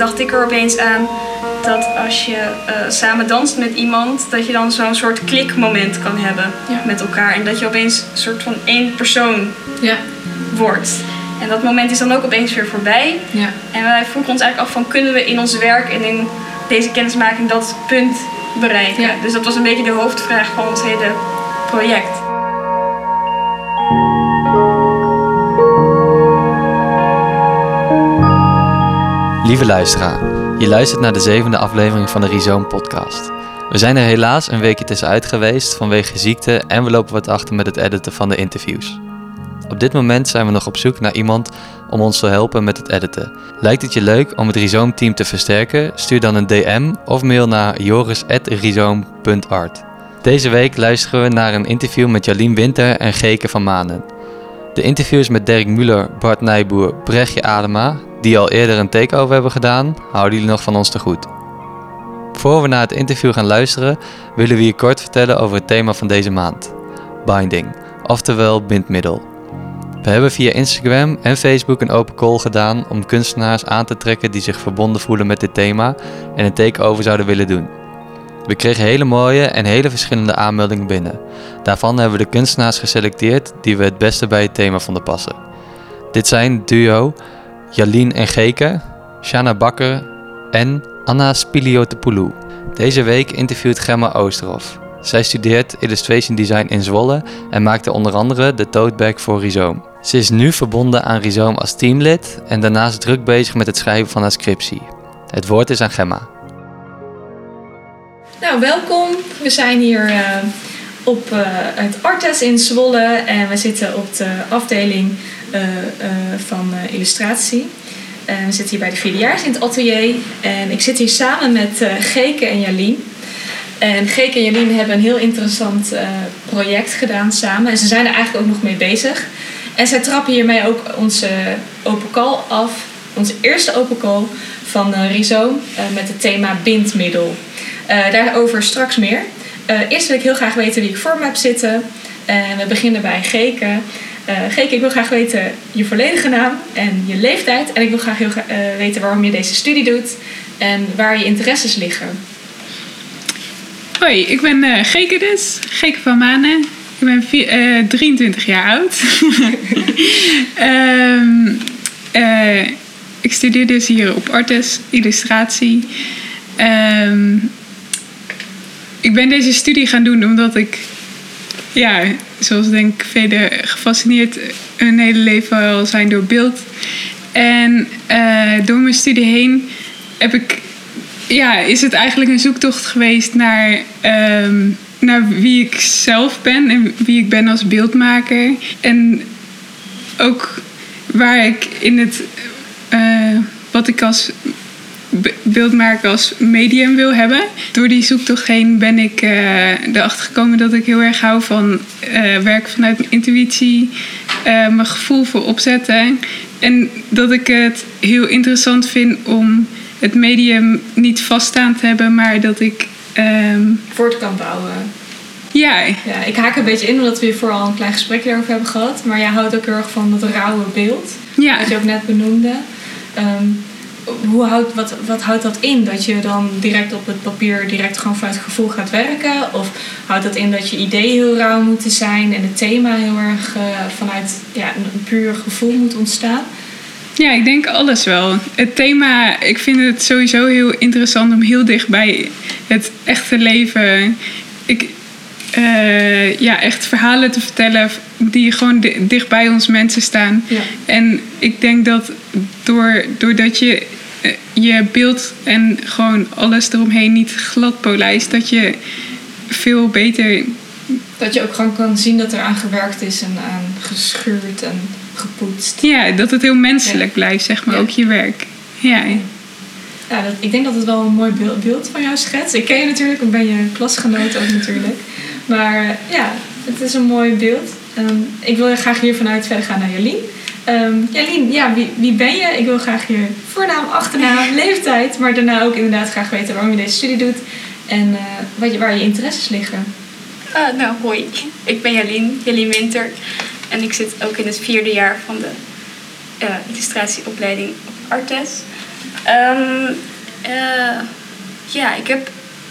Dacht ik er opeens aan dat als je eh, samen danst met iemand, dat je dan zo'n soort klikmoment kan hebben Ja. met elkaar. En dat je opeens een soort van één persoon Ja. wordt. En dat moment is dan ook opeens weer voorbij. Ja. En wij vroegen ons eigenlijk af van kunnen we in ons werk en in deze kennismaking dat punt bereiken. Dus dat was een beetje de hoofdvraag van ons hele project. Lieve luisteraar, je luistert naar de zevende aflevering van de Rhizoom podcast. We zijn er helaas een weekje tussenuit geweest vanwege ziekte en we lopen wat achter met het editen van de interviews. Op dit moment zijn we nog op zoek naar iemand om ons te helpen met het editen. Lijkt het je leuk om het Rhizoom team te versterken? Stuur dan een DM of mail naar joris.rhizoom.art. Deze week luisteren we naar een interview met Jalien Winter en Geke van Manen. De interviews met Dirk Muller, Bart Nijboer, Brechtje Adema, die al eerder een takeover hebben gedaan, houden jullie nog van ons te goed. Voor we naar het interview gaan luisteren, willen we je kort vertellen over het thema van deze maand: binding, oftewel bindmiddel. We hebben via Instagram en Facebook een open call gedaan om kunstenaars aan te trekken die zich verbonden voelen met dit thema en een takeover zouden willen doen. We kregen hele mooie en hele verschillende aanmeldingen binnen. Daarvan hebben we de kunstenaars geselecteerd die we het beste bij het thema vonden passen. Dit zijn duo Jalien en Geke, Shana Bakker en Anna Spiliotopoulou. Deze week interviewt Gemma Oosterhoff. Zij studeert Illustration Design in Zwolle en maakte onder andere de tote bag voor Rhizoom. Ze is nu verbonden aan Rhizoom als teamlid en daarnaast druk bezig met het schrijven van haar scriptie. Het woord is aan Gemma. Nou, welkom. We zijn hier eh, op eh, het Artes in Zwolle en we zitten op de afdeling eh, van illustratie. We zitten hier bij de vierdejaars in het atelier en ik zit hier samen met Geke en Jalien. En Geke en Jalien hebben een heel interessant project gedaan samen en ze zijn er eigenlijk ook nog mee bezig. En zij trappen hiermee ook onze open call af, onze eerste open call van eh, met het thema bindmiddel. Eh, daarover straks meer. Eh, eerst wil ik heel graag weten wie ik voor me heb zitten. En we beginnen bij Geke. Eh Geke, ik wil graag weten je volledige naam en je leeftijd. En ik wil graag heel gra- eh, weten waarom je deze studie doet en waar je interesses liggen. Hoi, ik ben Geke dus, Geke van Manen. Ik ben vier- eh, 23 jaar oud. Ehm, eh, ik studeer dus hier op Artes, illustratie. Ehm, ik ben deze studie gaan doen omdat ik, ja, zoals denk ik velen gefascineerd hun hele leven al zijn door beeld. En eh, door mijn studie heen heb ik ja, is het eigenlijk een zoektocht geweest naar, ehm, naar wie ik zelf ben en wie ik ben als beeldmaker. En ook waar ik in het, eh, wat ik als be- beeldmaker als medium wil hebben. Door die zoektocht heen ben ik eh, erachter gekomen dat ik heel erg hou van eh, werken vanuit mijn intuïtie, eh, mijn gevoel voor opzetten. En dat ik het heel interessant vind om het medium niet vaststaan te hebben, maar dat ik. ehm, Voort kan bouwen. ja, Ja, ik haak een beetje in omdat we hier vooral een klein gesprekje daarover hebben gehad. Maar jij houdt ook heel erg van dat rauwe beeld. ja, Wat je ook net benoemde. Ehm, hoe houdt, wat, wat houdt dat in? Dat je dan direct op het papier direct gewoon vanuit het gevoel gaat werken? Of houdt dat in dat je ideeën heel rauw moeten zijn en het thema heel erg eh, vanuit ja, een, puur gevoel moet ontstaan? ja, ik denk alles wel. Het thema, ik vind het sowieso heel interessant om heel dicht bij het echte leven. Ik, eh, ja, echt verhalen te vertellen die gewoon di- dicht bij ons mensen staan. Ja. En ik denk dat door, doordat je je beeld en gewoon alles eromheen niet glad polijst, dat je veel beter. Dat je ook gewoon kan zien dat er aan gewerkt is en aan geschuurd en gepoetst. Ja, dat het heel menselijk blijft, zeg maar, Ja. ook je werk. Ja, Ja, dat, ik denk dat het wel een mooi beeld, beeld van jou schetst. Ik ken je natuurlijk, ik ben je klasgenoot ook natuurlijk. Maar ja, het is een mooi beeld. Ehm, ik wil graag hier vanuit verder gaan naar Jolien. Ehm Jolien, ja, wie, wie ben je? Ik wil graag je voornaam, achternaam, leeftijd. Maar daarna ook inderdaad graag weten waarom je deze studie doet. En eh, wat je, waar je interesses liggen. Ah, nou, hoi. Ik ben Jalien, Jalien Winter. En ik zit ook in het vierde jaar van de eh, illustratieopleiding op Artes. Ehm, eh, ja, ik heb.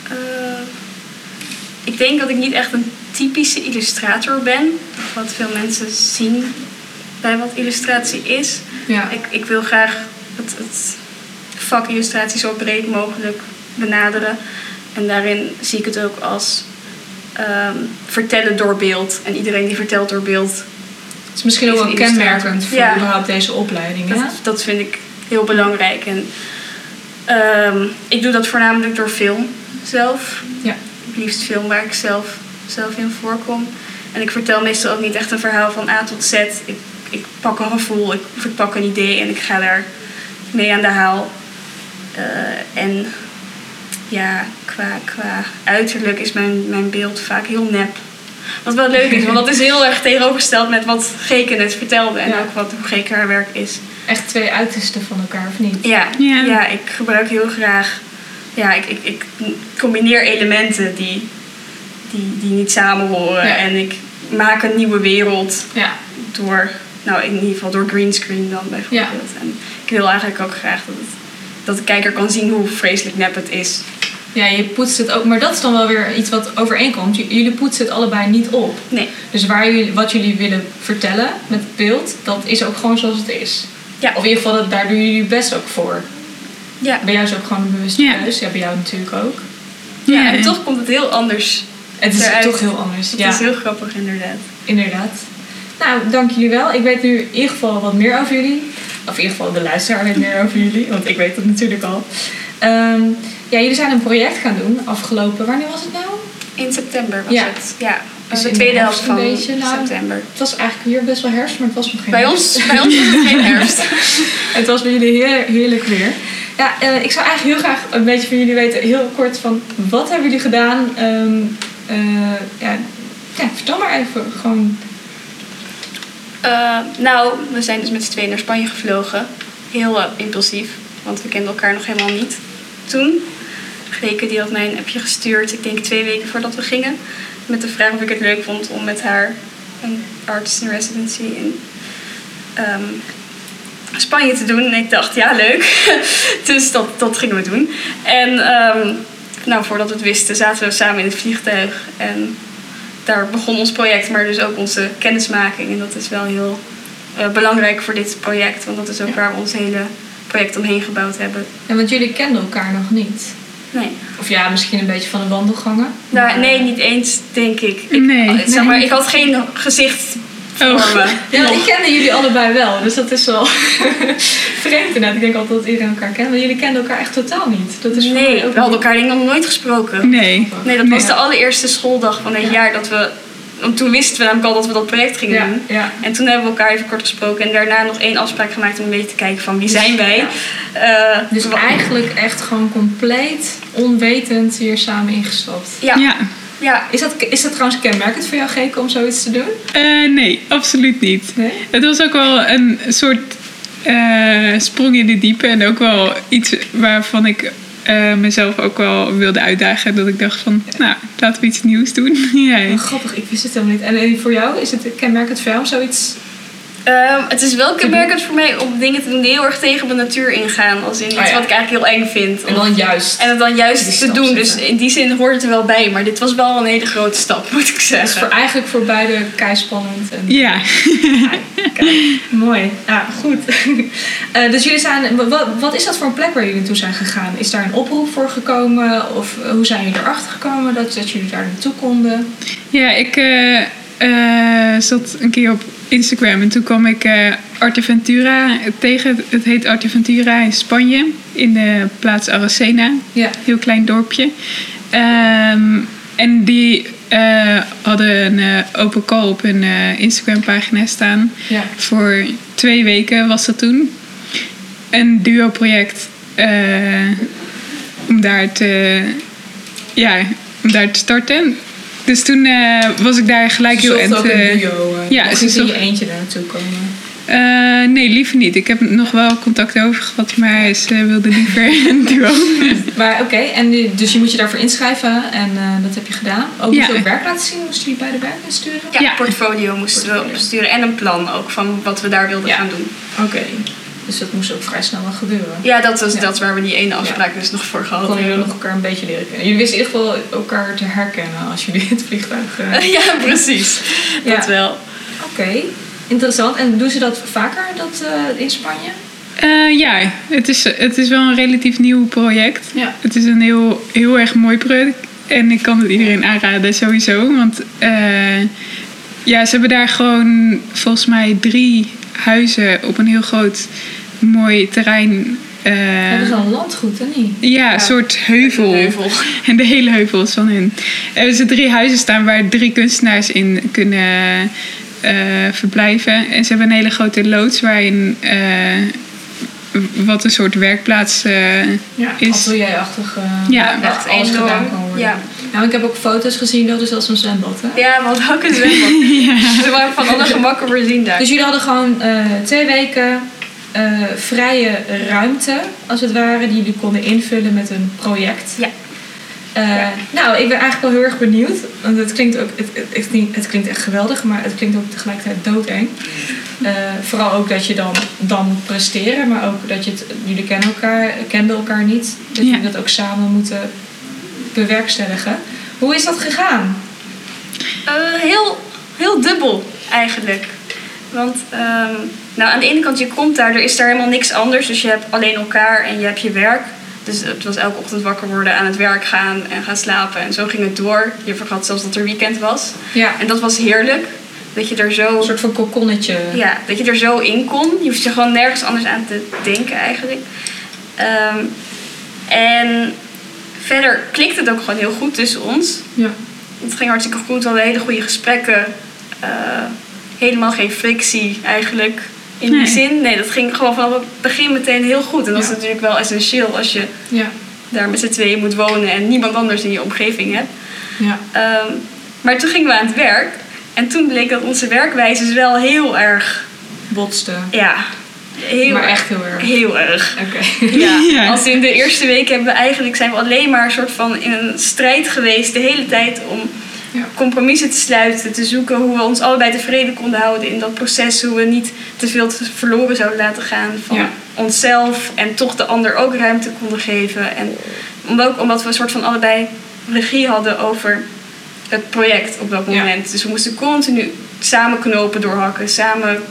eh, ik denk dat ik niet echt een typische illustrator ben. Wat veel mensen zien bij wat illustratie is. Ja. Ik, ik wil graag het, het vak illustratie zo breed mogelijk benaderen. En daarin zie ik het ook als ehm, vertellen door beeld. En iedereen die vertelt door beeld, Het is misschien ook wel kenmerkend voor Ja. überhaupt deze opleiding. dat, dat vind ik heel belangrijk. En ehm, ik doe dat voornamelijk door film zelf. Ja. Het liefst film waar ik zelf, zelf in voorkom. En ik vertel meestal ook niet echt een verhaal van A tot Z. Ik, ik pak een gevoel, ik verpak een idee en ik ga daar mee aan de haal. Eh, en ja, qua, qua uiterlijk is mijn, mijn beeld vaak heel nep. Wat wel leuk is, want dat is heel erg tegenovergesteld met wat Geke net vertelde. En Ja. ook wat hoe Geke haar werk is. Echt twee uitersten van elkaar, of niet? Ja, Ja. ja. ik gebruik heel graag. Ja, ik, ik, ik combineer elementen die, die, die niet samen horen. Ja. En ik maak een nieuwe wereld Ja. door, nou in ieder geval door greenscreen dan bijvoorbeeld. En ik wil eigenlijk ook graag dat, het, dat de kijker kan zien hoe vreselijk nep het is. Ja, je poetst het ook, maar dat is dan wel weer iets wat overeenkomt. J- Jullie poetsen het allebei niet op. Nee, Dus waar jullie, wat jullie willen vertellen met het beeld, dat is ook gewoon zoals het is. Ja. Of in ieder geval, dat, daar doen jullie best ook voor. ja. Bij jou is ook gewoon een bewuste Ja. keus. Ja, bij jou natuurlijk ook. ja, en toch komt het heel anders. Het is Eruit. toch heel anders. Dat ja, is heel grappig inderdaad. inderdaad. Nou, dank jullie wel. Ik weet nu in ieder geval wat meer over jullie. Of in ieder geval de luisteraar weet meer over jullie, want ik weet het natuurlijk al. Ehm, ja, jullie zijn een project gaan doen afgelopen. Wanneer was het nou? In september was Ja. het. Ja, Dus de in de tweede helft van beetje, nou, september. Het was eigenlijk hier best wel herfst, maar het was nog geen Bij herfst. ons, bij ons was het geen herfst. Het was bij jullie heer- heerlijk weer. Ja, eh, ik zou eigenlijk heel graag een beetje van jullie weten, heel kort van wat hebben jullie gedaan? Ehm, eh, ja, ja, vertel maar even gewoon. Eh, nou, we zijn dus met z'n tweeën naar Spanje gevlogen. Heel eh, impulsief, want we kenden elkaar nog helemaal niet toen. Greke die had mij een appje gestuurd, ik denk twee weken voordat we gingen. Met de vraag of ik het leuk vond om met haar een artist in residency in ehm, Spanje te doen. En ik dacht, ja leuk. dus dat, dat gingen we doen. En ehm, nou, voordat we het wisten zaten we samen in het vliegtuig. En daar begon ons project, maar dus ook onze kennismaking. En dat is wel heel eh, belangrijk voor dit project, want dat is ook Ja. waar we ons hele project omheen gebouwd hebben. Ja, want jullie kenden elkaar nog niet. Nee. Of ja, misschien een beetje van de wandelgangen. Nou, nee, niet eens, denk ik. ik Nee. Zeg maar, Nee. ik had geen gezicht Oh. Ja, ik kende jullie allebei wel, dus dat is wel vreemd inderdaad. Ik denk altijd dat iedereen elkaar kent, maar jullie kenden elkaar echt totaal niet. Dat is Nee, ook we hadden elkaar denk ik nog nooit gesproken. Nee. Nee, dat was Nee. de allereerste schooldag van Ja. jaar dat we... Want toen wisten we namelijk al dat we dat project gingen Ja, doen. ja. En toen hebben we elkaar even kort gesproken. En daarna nog één afspraak gemaakt om een beetje te kijken van wie zijn wij. Ja. Eh, Dus eigenlijk echt gewoon compleet onwetend hier samen ingestapt. Ja, Ja. Is dat, is dat trouwens kenmerkend voor jou, Geke, om zoiets te doen? Eh, nee, absoluut niet. Nee? Het was ook wel een soort eh, sprong in de diepe. En ook wel iets waarvan ik eh, mezelf ook wel wilde uitdagen. Dat ik dacht van, nou, laten we iets nieuws doen. ja. Oh, grappig, ik wist het helemaal niet. En, en voor jou, is het kenmerkend voor jou om zoiets... Ehm, het is wel kenmerkend voor mij om dingen te doen die heel erg tegen de natuur ingaan. Als in iets Oh ja. wat ik eigenlijk heel eng vind. En dan juist. En het dan juist te doen. Dus in die zin hoort het er wel bij. Maar dit was wel een hele grote stap, moet ik Dat is zeggen. voor, eigenlijk voor beide keispannend. En, Ja. Kijk, mooi. Ja, goed. Eh, dus jullie zijn... Wat, wat is dat voor een plek waar jullie naartoe zijn gegaan? Is daar een oproep voor gekomen? Of eh, hoe zijn jullie erachter gekomen dat, dat jullie daar naartoe konden? Ja, ik eh, zat een keer op Instagram en toen kwam ik eh Arteventura tegen. Het heet Arteventura in Spanje, in de plaats Aracena. Ja. Heel klein dorpje. Ehm, en die eh, hadden een eh, open call op hun Instagram pagina staan. Ja. Voor twee weken was dat toen. Een duo-project eh, om daar te, ja, om daar te starten. Dus toen eh, was ik daar gelijk heel Zocht ook een eh, duo. eh, ja, ze in je eentje daar naartoe komen. eh, nee, liever niet. Ik heb nog wel contact over gehad, maar ze wilde liever een duo. Maar oké, en nu- dus je moet je daarvoor inschrijven en eh, dat heb je gedaan. Ook moest Ja. je ook werk laten zien? Moesten jullie beide werk insturen? Ja, Ja. portfolio moesten we opsturen. En een plan ook van wat we daar wilden Ja. gaan doen. Oké. Dus dat moest ook vrij snel wel gebeuren. Ja, dat was Ja. dat waar we die ene afspraak dus nog voor gehad Konden jullie hebben. nog elkaar een beetje leren kennen. Jullie wisten in ieder geval elkaar te herkennen als jullie het vliegtuig... eh, ja, precies. Ja. Dat wel. Oké, interessant. En doen ze dat vaker dat, eh, in Spanje? Eh, ja, het is, het is wel een relatief nieuw project. Ja. Het is een heel, heel erg mooi project. En ik kan het iedereen aanraden, sowieso. Want eh, ja, ze hebben daar gewoon volgens mij drie huizen op een heel groot, mooi terrein. eh, Hebben ze al een landgoed, hè niet? ja, een soort heuvel. Heuvel. En de hele heuvel is van hun. Er hebben ze drie huizen staan waar drie kunstenaars in kunnen eh, verblijven. En ze hebben een hele grote loods waarin eh, wat een soort werkplaats eh, Ja, is. atelierachtig. eh Ja. Echt alles enorm. gedaan kan worden. Ja. Nou, ik heb ook foto's gezien, dat is zelfs een zwembad, hè? Ja, want ook een zwembad. Ze waren van alle gemakken voorzien daar. Dus jullie hadden gewoon eh, twee weken eh, vrije ruimte, als het ware, die jullie konden invullen met een project. Ja. Eh, Nou, ik ben eigenlijk wel heel erg benieuwd. Want het klinkt ook, het, het, het, klinkt- het klinkt echt geweldig, maar het klinkt ook tegelijkertijd doodeng. Eh, vooral ook dat je dan, dan moet presteren, maar ook dat je het, jullie kennen elkaar, kenden elkaar niet. Dat Ja. jullie dat ook samen moeten bewerkstelligen. Hoe is dat gegaan? Heel, heel dubbel eigenlijk. Want ehm, nou, aan de ene kant, je komt daar, er is daar helemaal niks anders. Dus je hebt alleen elkaar en je hebt je werk. Dus het was elke ochtend wakker worden, aan het werk gaan en gaan slapen. En zo ging het door. Je vergat zelfs dat er weekend was. Ja, En dat was heerlijk. Dat je er zo, een soort van kokonnetje. ja, dat je er zo in kon. Je hoeft je gewoon nergens anders aan te denken eigenlijk. Ehm, en verder klikt het ook gewoon heel goed tussen ons. Ja. Het ging hartstikke goed, we hadden hele goede gesprekken. Eh, helemaal geen frictie eigenlijk. In die Nee. zin, nee, dat ging gewoon vanaf het begin meteen heel goed. En dat is Ja. natuurlijk wel essentieel als je Ja. daar met z'n tweeën moet wonen en niemand anders in je omgeving hebt. Ja. Ehm, maar toen gingen we aan het werk. En toen bleek dat onze werkwijzes wel heel erg, Botste. ja, heel maar erg- echt heel erg. Heel erg. Oké. Ja, Ja. als in de eerste week hebben we eigenlijk zijn we alleen maar een soort van in een strijd geweest de hele tijd om. Compromissen te sluiten, te zoeken hoe we ons allebei tevreden konden houden in dat proces, hoe we niet te veel verloren zouden laten gaan van Ja. onszelf en toch de ander ook ruimte konden geven. En omdat, ook omdat we een soort van allebei regie hadden over het project op dat Ja. moment. Dus we moesten continu samen knopen doorhakken, samen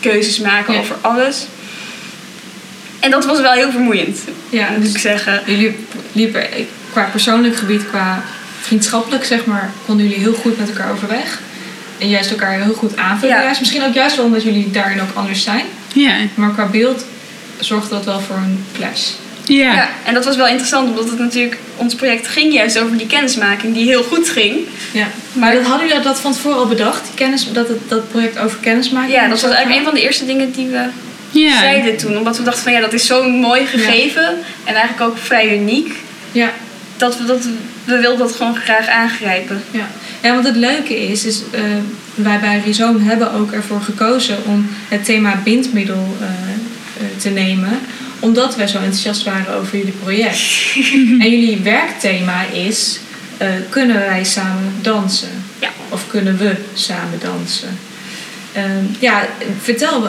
keuzes maken Ja. over alles. En dat was wel heel vermoeiend, Ja, moet ik dus zeggen. jullie liepen qua persoonlijk gebied, qua vriendschappelijk zeg maar, konden jullie heel goed met elkaar overweg. En juist elkaar heel goed aanvullen. Ja. Juist, misschien ook juist wel omdat jullie daarin ook anders zijn. Ja, Maar qua beeld zorgde dat wel voor een clash. ja. Ja, en dat was wel interessant, omdat het natuurlijk, ons project ging juist over die kennismaking die heel goed ging. Ja. Maar dat hadden jullie dat van tevoren al bedacht, die kennis, dat het dat project over kennismaking Ja, dat was eigenlijk een van de eerste dingen die we ja. zeiden toen. Omdat we dachten van ja, dat is zo'n mooi gegeven en eigenlijk ook vrij uniek. Ja. Dat we, dat, we wilden dat gewoon graag aangrijpen. Ja. ja, want het leuke is, is eh, wij bij Rhizoom hebben ook ervoor gekozen om het thema bindmiddel eh, eh, te nemen. Omdat wij zo enthousiast waren over jullie project. en jullie werkthema is, kunnen wij samen dansen? Ja. Of kunnen we samen dansen? Ehm, ja, vertel, me,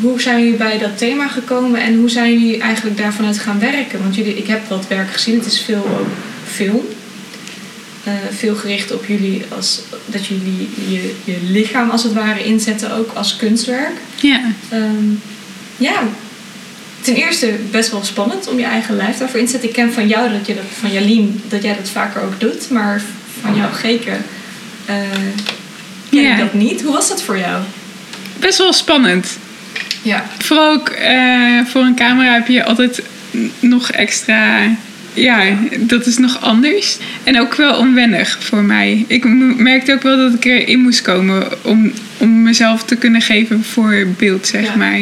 hoe zijn jullie bij dat thema gekomen en hoe zijn jullie eigenlijk daarvan uit gaan werken? Want jullie, ik heb wat werk gezien, het is veel ook film. Eh, veel gericht op jullie als dat jullie je, je lichaam als het ware inzetten, ook als kunstwerk. ja. Ehm, ja, ten eerste best wel spannend om je eigen lijf daarvoor in te zetten. Ik ken van jou dat je dat, van Jalien, dat jij dat vaker ook doet, maar van jou Geke eh ken Ja. ik dat niet. Hoe was dat voor jou? Best wel spannend. Ja. Vooral ook eh, voor een camera heb je altijd nog extra. Ja, dat is nog anders. En ook wel onwennig voor mij. Ik merkte ook wel dat ik erin moest komen om, om mezelf te kunnen geven voor beeld, zeg Ja. maar.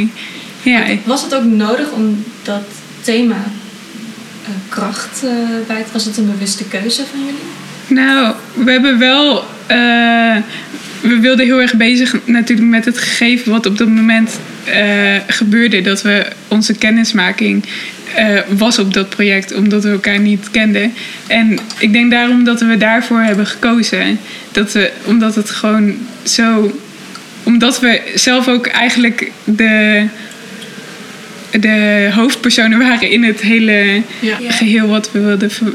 Ja, Was het ook nodig om dat thema eh, kracht eh, bij het... Was het een bewuste keuze van jullie? Nou, we hebben wel. We wilden heel erg bezig natuurlijk met het gegeven wat op dat moment eh, gebeurde. Dat we onze kennismaking eh, was op dat project, omdat we elkaar niet kenden. En ik denk daarom dat we daarvoor hebben gekozen. Dat we, omdat het gewoon zo. Omdat we zelf ook eigenlijk de. de hoofdpersonen waren in het hele. Ja. geheel wat we wilden ver-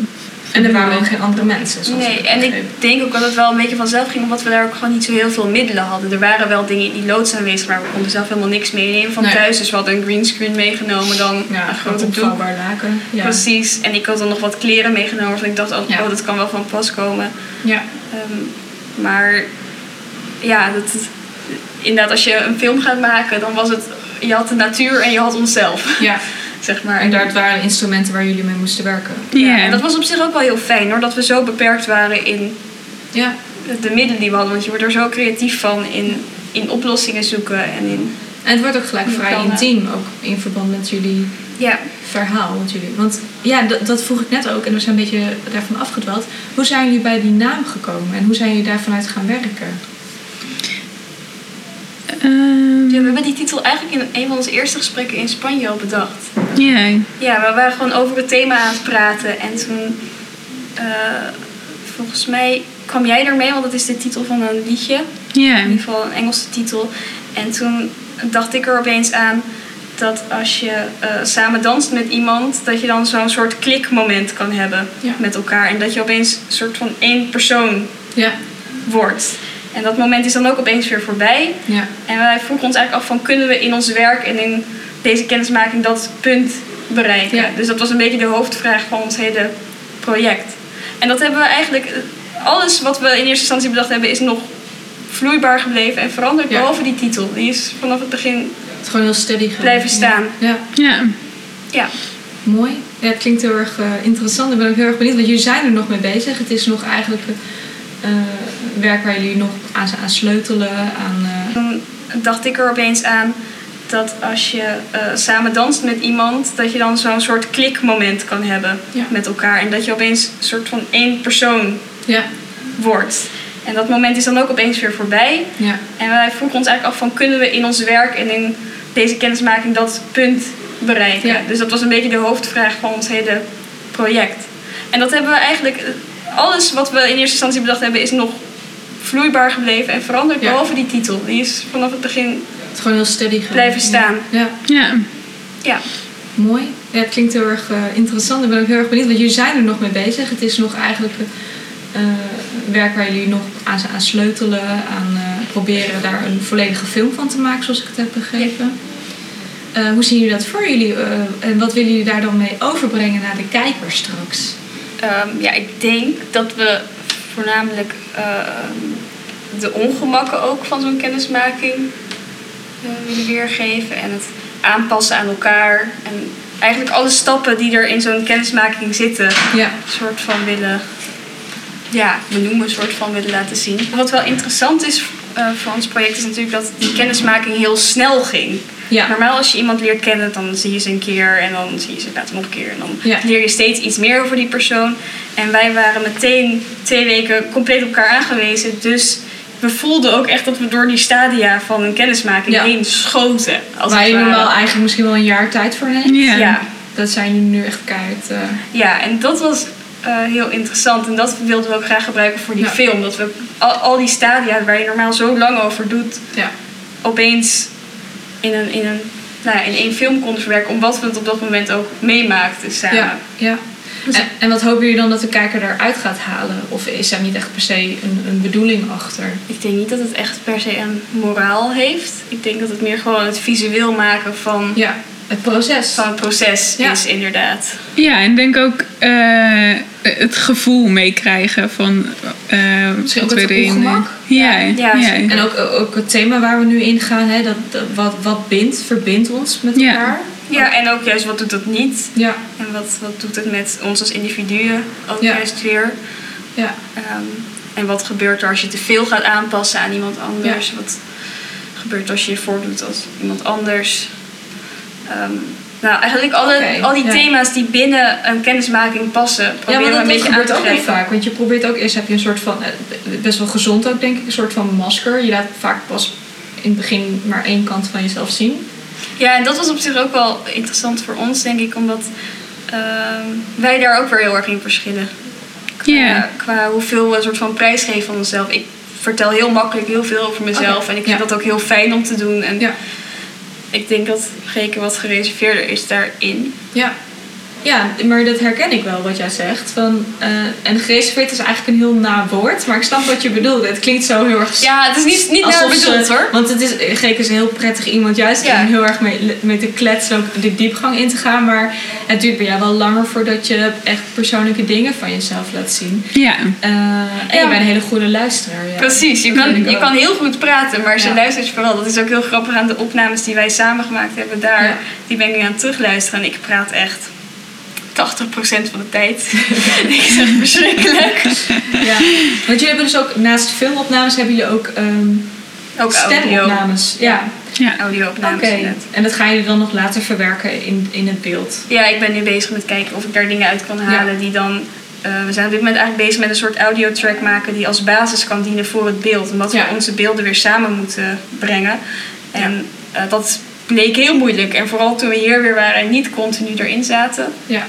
En er waren ook geen andere mensen. zoals Nee, en ik denk ook dat het wel een beetje vanzelf ging, omdat we daar ook gewoon niet zo heel veel middelen hadden. Er waren wel dingen in die loods aanwezig, maar we konden zelf helemaal niks meenemen van Nee. thuis. Dus we hadden een greenscreen meegenomen, dan Ja, een grote doek. laken. Ja. Precies. En ik had dan nog wat kleren meegenomen, waarvan ik dacht, oh, Ja. oh, dat kan wel van pas komen. Ja. Ehm, maar ja, dat, inderdaad, als je een film gaat maken, dan was het, je had de natuur en je had onszelf, ja. zeg maar. En daar waren instrumenten waar jullie mee moesten werken. Ja, Ja. en dat was op zich ook wel heel fijn hoor, dat we zo beperkt waren in Ja. de middelen die we hadden. Want je wordt er zo creatief van in, in oplossingen zoeken en in... En het wordt ook gelijk vrij plannen. intiem, ook in verband met jullie Ja, verhaal. Want, jullie, want ja, dat, dat vroeg ik net ook en we zijn een beetje daarvan afgedwaald. Hoe zijn jullie bij die naam gekomen en hoe zijn jullie daarvanuit gaan werken? Ehm, Ja, we hebben die titel eigenlijk in een van onze eerste gesprekken in Spanje al bedacht. Ja. Ja, we waren gewoon over het thema aan het praten. En toen, eh, volgens mij, kwam jij ermee, want dat is de titel van een liedje. Ja. In ieder geval een Engelse titel. En toen dacht ik er opeens aan dat als je eh, samen danst met iemand, dat je dan zo'n soort klikmoment kan hebben Ja. met elkaar. En dat je opeens een soort van één persoon Ja. wordt. En dat moment is dan ook opeens weer voorbij. Ja. En wij vroegen ons eigenlijk af van kunnen we in ons werk en in deze kennismaking dat punt bereiken. Ja. Dus dat was een beetje de hoofdvraag van ons hele project. En dat hebben we eigenlijk, alles wat we in eerste instantie bedacht hebben is nog vloeibaar gebleven en veranderd. Ja. Behalve die titel. Die is vanaf het begin, Het is gewoon heel steady gaan. Blijven staan. Ja. Ja. ja. Mooi. Ja, het klinkt heel erg eh, interessant. Ik ben ook heel erg benieuwd, want jullie zijn er nog mee bezig. Het is nog eigenlijk eh, werk waar jullie nog aan, aan sleutelen. Aan, eh, Toen dacht ik er opeens aan dat als je eh, samen danst met iemand, dat je dan zo'n soort klikmoment kan hebben Ja. met elkaar. En dat je opeens een soort van één persoon ja. wordt. En dat moment is dan ook opeens weer voorbij. Ja. En wij vroegen ons eigenlijk af van kunnen we in ons werk en in deze kennismaking dat punt bereiken. Dus dat was een beetje de hoofdvraag van ons hele project. En dat hebben we eigenlijk, alles wat we in eerste instantie bedacht hebben is nog vloeibaar gebleven en veranderd. Behalve die titel. Die is vanaf het begin, Het gewoon heel steady gaan. Blijven staan. Ja. Ja. ja. Mooi. Ja, het klinkt heel erg eh, interessant. Ik ben ook heel erg benieuwd, want jullie zijn er nog mee bezig. Het is nog eigenlijk eh, werk waar jullie nog aan, aan sleutelen, aan eh, proberen daar een volledige film van te maken, zoals ik het heb begrepen. Eh, hoe zien jullie dat voor jullie eh, en wat willen jullie daar dan mee overbrengen naar de kijker straks? Ehm, ja, ik denk dat we voornamelijk ehm, de ongemakken ook van zo'n kennismaking eh, willen weergeven. En het aanpassen aan elkaar. En eigenlijk alle stappen die er in zo'n kennismaking zitten, Ja, een soort van willen ja, benoemen, een soort van willen laten zien. Wat wel interessant is eh, voor ons project is natuurlijk dat die kennismaking heel snel ging. ja, Normaal als je iemand leert kennen, dan zie je ze een keer en dan zie je ze later nog een keer. En dan Ja. leer je steeds iets meer over die persoon. En wij waren meteen twee weken compleet op elkaar aangewezen. Dus we voelden ook echt dat we door die stadia van een kennismaking Ja. heen schoten. Als waar ware. normaal eigenlijk misschien wel een jaar tijd voor neemt. Ja. Ja. Dat zijn jullie nu echt keihard. eh, ja, en dat was eh, heel interessant. En dat wilden we ook graag gebruiken voor die Ja. film. Dat we al, al die stadia waar je normaal zo lang over doet, ja. opeens in, een, in, een, nou ja, in één film konden verwerken. Omdat we het op dat moment ook meemaakten samen. Ja, ja. En, en wat hopen jullie dan dat de kijker eruit gaat halen? Of is daar niet echt per se een, een bedoeling achter? Ik denk niet dat het echt per se een moraal heeft. Ik denk dat het meer gewoon het visueel maken van, Ja, het proces. van het proces Ja. is, inderdaad. Ja, en denk ook eh, het gevoel meekrijgen van eh Misschien ook het erin. ongemak. Ja, Ja, ja, ja, En ook, ook het thema waar we nu in gaan, hè, dat, dat- wat, wat bindt, verbindt ons met Ja. elkaar. Ja, en ook juist wat doet dat niet? Ja, En wat, wat doet het met ons als individuen ook Ja. juist weer? ja, Ehm, en wat gebeurt er als je te veel gaat aanpassen aan iemand anders? Wat gebeurt als je je voordoet als iemand anders? Ehm, nou, eigenlijk alle, al die ja. thema's die binnen een kennismaking passen, ja proberen maar dat, een beetje aan gebeurt te ook heel grijpen. vaak. Want je probeert ook eerst heb je een soort van, eh, best wel gezond ook denk ik, een soort van masker. Je laat vaak pas in het begin maar één kant van jezelf zien. Ja, en dat was op zich ook wel interessant voor ons, denk ik, omdat ehm, wij daar ook weer heel erg in verschillen. Qua, Ja. qua hoeveel we een soort van prijs geven van onszelf. Ik vertel heel makkelijk heel veel over mezelf en ik vind ja. dat ook heel fijn om te doen. En Ja. ik denk dat Geke wat gereserveerder is daarin. Ja. Ja, maar dat herken ik wel wat jij zegt. Van, eh, en gereserveerd is eigenlijk een heel na woord, maar ik snap wat je bedoelt. Het klinkt zo heel erg. Ja, het is niet, niet naar bedoeld hoor. Want het is, Geek is een heel prettig iemand, juist Ja. om heel erg mee, met de kletsen ook de diepgang in te gaan. Maar het duurt bij jou wel langer voordat je echt persoonlijke dingen van jezelf laat zien. Ja. Eh, en Ja. je bent een hele goede luisteraar. Ja. Precies, je Dat kan, je ook. kan heel goed praten, maar ze Ja. luistert vooral. Dat is ook heel grappig aan de opnames die wij samen gemaakt hebben daar. Ja. Die ben ik nu aan het terugluisteren en ik praat echt 80% van de tijd. ik zeg verschrikkelijk. Ja. Want jullie hebben dus ook, naast filmopnames, hebben jullie ook ehm Ook audio. stemopnames. Ja. Ja. Audio-opnames. En dat gaan jullie dan nog later verwerken in, in het beeld. Ja, ik ben nu bezig met kijken of ik daar dingen uit kan halen die dan... eh, we zijn op dit moment eigenlijk bezig met een soort audiotrack maken die als basis kan dienen voor het beeld. Omdat Ja. we onze beelden weer samen moeten brengen. En eh, dat bleek heel moeilijk. En vooral toen we hier weer waren en niet continu erin zaten, Ja.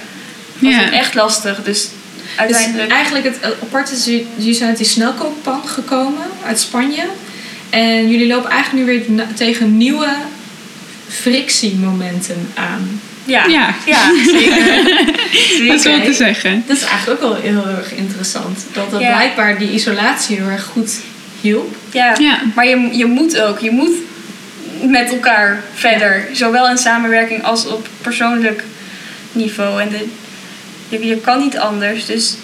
Was Ja. echt lastig. Dus uiteindelijk... Dus eigenlijk het aparte is, jullie- zijn uit die snelkookpan gekomen uit Spanje. En jullie lopen eigenlijk nu weer tegen nieuwe frictiemomenten aan. ja, Ja. ja. zeker. Dat is wel te zeggen. Dat is eigenlijk ook wel heel erg interessant. Dat dat Ja. blijkbaar die isolatie heel erg goed hielp. Ja, Ja. maar je, je moet ook. Je moet met elkaar verder. Zowel in samenwerking als op persoonlijk niveau. En de, je, je kan niet anders. Dus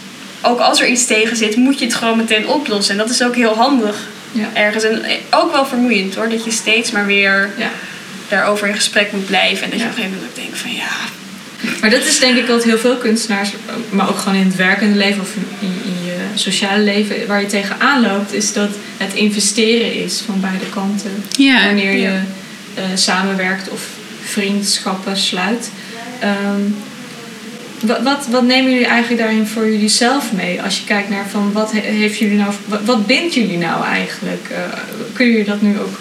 ook als er iets tegen zit, moet je het gewoon meteen oplossen. En dat is ook heel handig Ja. ergens. En ook wel vermoeiend hoor. Dat je steeds maar weer Ja. daarover in gesprek moet blijven. En dat je Ja. op een gegeven moment ook denkt van ja... Maar dat is denk ik wat heel veel kunstenaars, maar ook gewoon in het werkende leven of in, in je sociale leven, waar je tegenaan loopt, is dat het investeren is van beide kanten. Ja. Wanneer je Ja. eh, samenwerkt of vriendschappen sluit. Ehm, wat, wat, wat nemen jullie eigenlijk daarin voor jullie zelf mee? Als je kijkt naar van wat he- heeft jullie nou, wat, wat bindt jullie nou eigenlijk? Eh, kun je dat nu ook,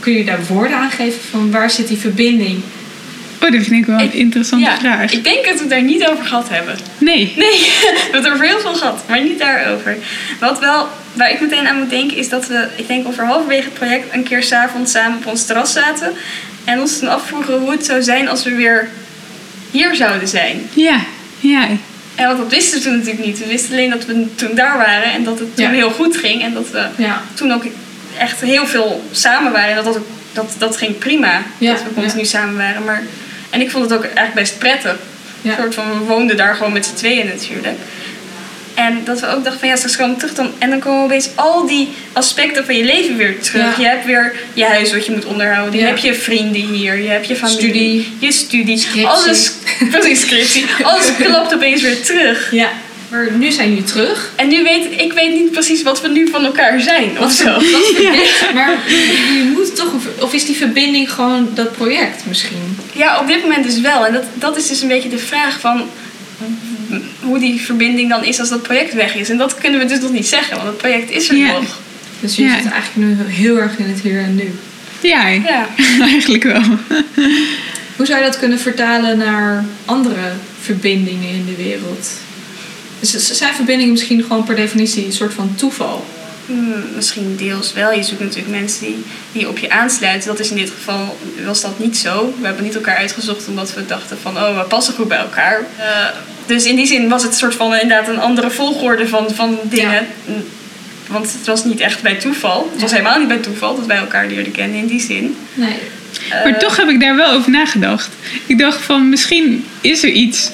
kun je daar woorden aan geven van waar zit die verbinding? Oh, dat vind ik wel een Ik- interessante ja, vraag. ik denk dat we het daar niet over gehad hebben. Nee. Nee, we hebben het over heel veel gehad, maar niet daarover. Wat wel, waar ik meteen aan moet denken, is dat we, ik denk over halverwege het project, een keer s'avonds samen op ons terras zaten. En ons toen afvroegen hoe het zou zijn als we weer hier zouden zijn. Ja. Ja. En want dat wisten we toen natuurlijk niet. We wisten alleen dat we toen daar waren en dat het toen Ja. heel goed ging. En dat we Ja. toen ook echt heel veel samen waren. En dat, dat, ook- dat, dat ging prima, Ja, dat we continu samen waren. Maar, en ik vond het ook eigenlijk best prettig. Een soort van, we woonden daar gewoon met z'n tweeën natuurlijk. En dat we ook dachten van ja, straks komen we terug dan, en dan komen opeens al die aspecten van je leven weer terug. Ja. Je hebt weer je huis wat je moet onderhouden. Ja. Je hebt je vrienden hier. Je hebt je familie. Studie. Je studie. Scriptie. Alles, precies, scriptie. Alles klapt opeens weer terug. Ja. Maar nu zijn jullie terug. En nu weet ik weet niet precies wat we nu van elkaar zijn of zo. Wat verbindt- maar je moet toch, of is die verbinding gewoon dat project misschien? Ja, op dit moment dus wel. En dat, dat is dus een beetje de vraag van hoe die verbinding dan is als dat project weg is. En dat kunnen we dus nog niet zeggen, want het project is er nog. Dus Ja. zitten eigenlijk nu heel erg in het hier en nu. Ja. Ja. Eigenlijk wel. Hoe zou je dat kunnen vertalen naar andere verbindingen in de wereld? Dus zijn verbindingen misschien gewoon per definitie een soort van toeval? Hmm, misschien deels wel. Je zoekt natuurlijk mensen die, die op je aansluiten. Dat is in dit geval, was dat niet zo. We hebben niet elkaar uitgezocht omdat we dachten van, oh, we passen goed bij elkaar. Eh, dus in die zin was het een soort van inderdaad een andere volgorde van, van dingen. Want het was niet echt bij toeval. Het was helemaal niet bij toeval dat wij elkaar leerden kennen in die zin. Nee. Maar Eh, toch heb ik daar wel over nagedacht. Ik dacht van misschien is er iets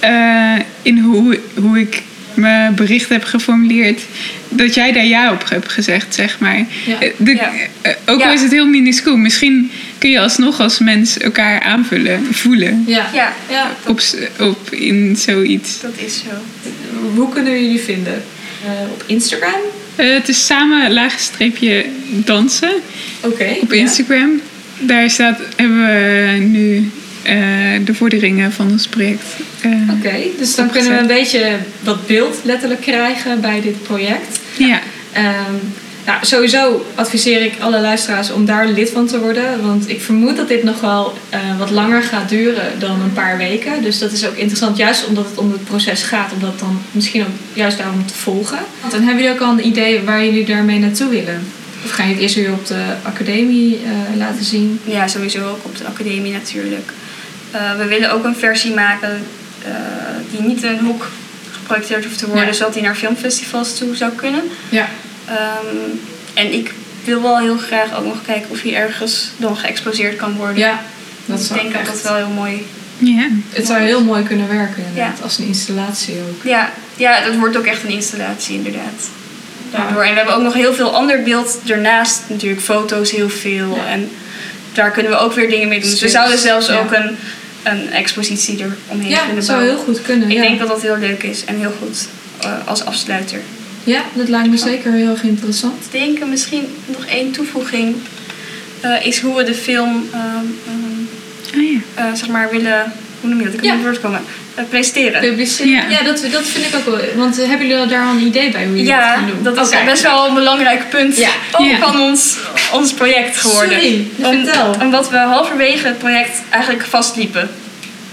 eh, in hoe, hoe ik mijn bericht heb geformuleerd. Dat jij daar ja op hebt gezegd, zeg maar. Ja. Eh, de- Ja. eh, ook al Ja. is het heel minuscuul. Misschien kun je alsnog als mens elkaar aanvullen, voelen. Ja. Ja, ja. Op, op in zoiets. dat is zo. Hoe kunnen we jullie vinden? Eh, op Instagram? Het is samen laagstreepje dansen Oké. op ja. Instagram. Daar staat, hebben we nu de vorderingen van ons project. eh, Oké, dus dan kunnen we een beetje wat beeld letterlijk krijgen bij dit project. Ja. Ehm, nou, sowieso adviseer ik alle luisteraars om daar lid van te worden. Want ik vermoed dat dit nog wel eh, wat langer gaat duren dan een paar weken. Dus dat is ook interessant, juist omdat het om het proces gaat. Om dat dan misschien ook juist daarom te volgen. Want dan hebben jullie ook al een idee waar jullie daarmee naartoe willen. Of ga je het eerst weer op de academie eh, laten zien? Ja, sowieso ook op de academie natuurlijk. Eh, we willen ook een versie maken eh, die niet in een hoek geprojecteerd hoeft te worden, Ja. zodat die naar filmfestivals toe zou kunnen. Ja. Ehm, en ik wil wel heel graag ook nog kijken of hij ergens dan geëxposeerd kan worden. Ja, dat ik zou denk dat echt- dat wel heel mooi Ja. Het zou heel mooi kunnen werken inderdaad, Ja. als een installatie ook. Ja, ja, dat wordt ook echt een installatie inderdaad. Daardoor. En we hebben ook nog heel veel ander beeld ernaast. Natuurlijk foto's heel veel. Ja. En daar kunnen we ook weer dingen mee doen. Dus we zouden zelfs ja. ook een, een expositie er omheen Ja, kunnen dat zou bouwen. heel goed kunnen. Ik ja. denk dat dat heel leuk is en heel goed eh, als afsluiter. Ja, dat lijkt me zeker heel erg interessant. Ik denk misschien nog één toevoeging eh, is hoe we de film ehm, ehm, Oh ja. eh, zeg maar willen, hoe noem je dat? Ik kan Ja. niet woord komen. Eh, presenteren. Publiceren. Ja, Ja. dat, dat vind ik ook wel. Want eh, hebben jullie daar al een idee bij hoe jullie het Ja, gaan doen? dat is best wel een belangrijk punt Ja. ook Ja. van ons, ons project geworden. Sorry, Om- vertel. Omdat we halverwege het project eigenlijk vastliepen.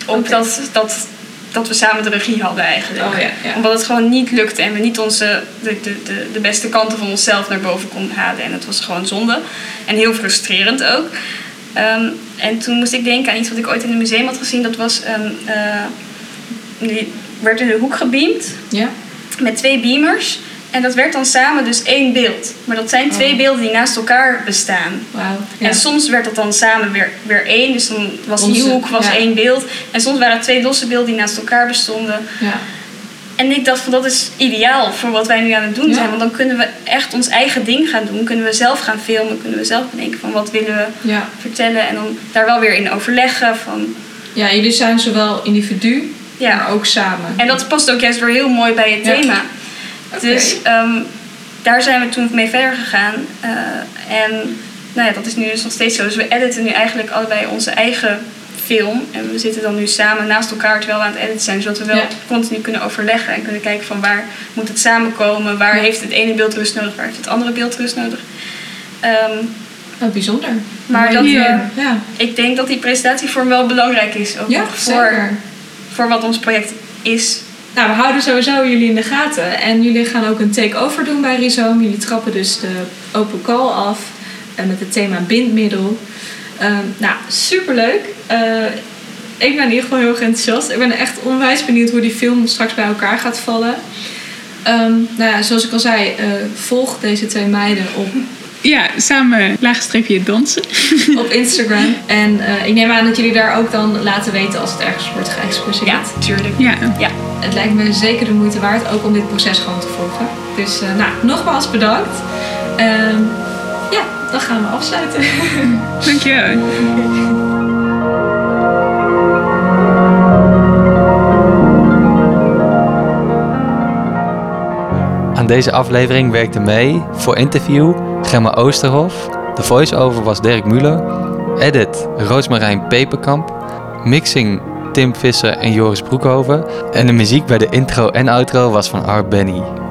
Op Oké. dat, dat, dat we samen de regie hadden eigenlijk. Oh ja, ja. Omdat het gewoon niet lukte en we niet onze, de, de, de, de beste kanten van onszelf naar boven konden halen. En het was gewoon zonde. En heel frustrerend ook. Ehm, en toen moest ik denken aan iets wat ik ooit in een museum had gezien. Dat was een... eh, die werd in de hoek gebeamd Ja? met twee beamers. En dat werd dan samen dus één beeld. Maar dat zijn twee Oh. beelden die naast elkaar bestaan. Ja. En soms werd dat dan samen weer, weer één. Dus dan was die hoek was ja. één beeld. En soms waren het twee losse beelden die naast elkaar bestonden. ja. En ik dacht van dat is ideaal voor wat wij nu aan het doen zijn. Want dan kunnen we echt ons eigen ding gaan doen. Kunnen we zelf gaan filmen. Kunnen we zelf bedenken van wat willen we vertellen. En dan daar wel weer in overleggen van... Ja, jullie zijn zowel individu, Ja. maar ook samen. En dat past ook juist weer heel mooi bij het thema. Dus ehm, daar zijn we toen mee verder gegaan. Eh, en nou ja, dat is nu dus nog steeds zo. Dus we editen nu eigenlijk allebei onze eigen film. En we zitten dan nu samen naast elkaar terwijl we aan het editen zijn. Zodat we wel Ja. continu kunnen overleggen. En kunnen kijken van waar moet het samenkomen. Waar Ja. heeft het ene beeld rust nodig. Waar heeft het andere beeld rust nodig. Oh, bijzonder. Maar dat, ja, ik denk dat die presentatievorm wel belangrijk is. Ook ja voor, zeker. Voor wat ons project is. Nou, we houden sowieso jullie in de gaten. En jullie gaan ook een take-over doen bij Rhizome. Jullie trappen dus de open call af eh, met het thema bindmiddel. Ehm, nou, superleuk. Eh ik ben in ieder geval heel erg enthousiast. Ik ben echt onwijs benieuwd hoe die film straks bij elkaar gaat vallen. Ehm, nou ja, zoals ik al zei, eh, volg deze twee meiden op, Ja, samen laagstreepje dansen. op Instagram. En eh, ik neem aan dat jullie daar ook dan laten weten als het ergens wordt geëxposeerd. Ja, tuurlijk. Ja. Ja. Het lijkt me zeker de moeite waard, ook om dit proces gewoon te volgen. Dus eh, nou, nogmaals bedankt. Ehm, ja, dan gaan we afsluiten. Dankjewel. Aan deze aflevering werkte mee voor interview Gemma Oosterhof. De voice-over was Dirk Muller. Edit Roosmarijn Peperkamp. Mixing Tim Visser en Joris Broekhoven. En de muziek bij de intro en outro was van Art Benny.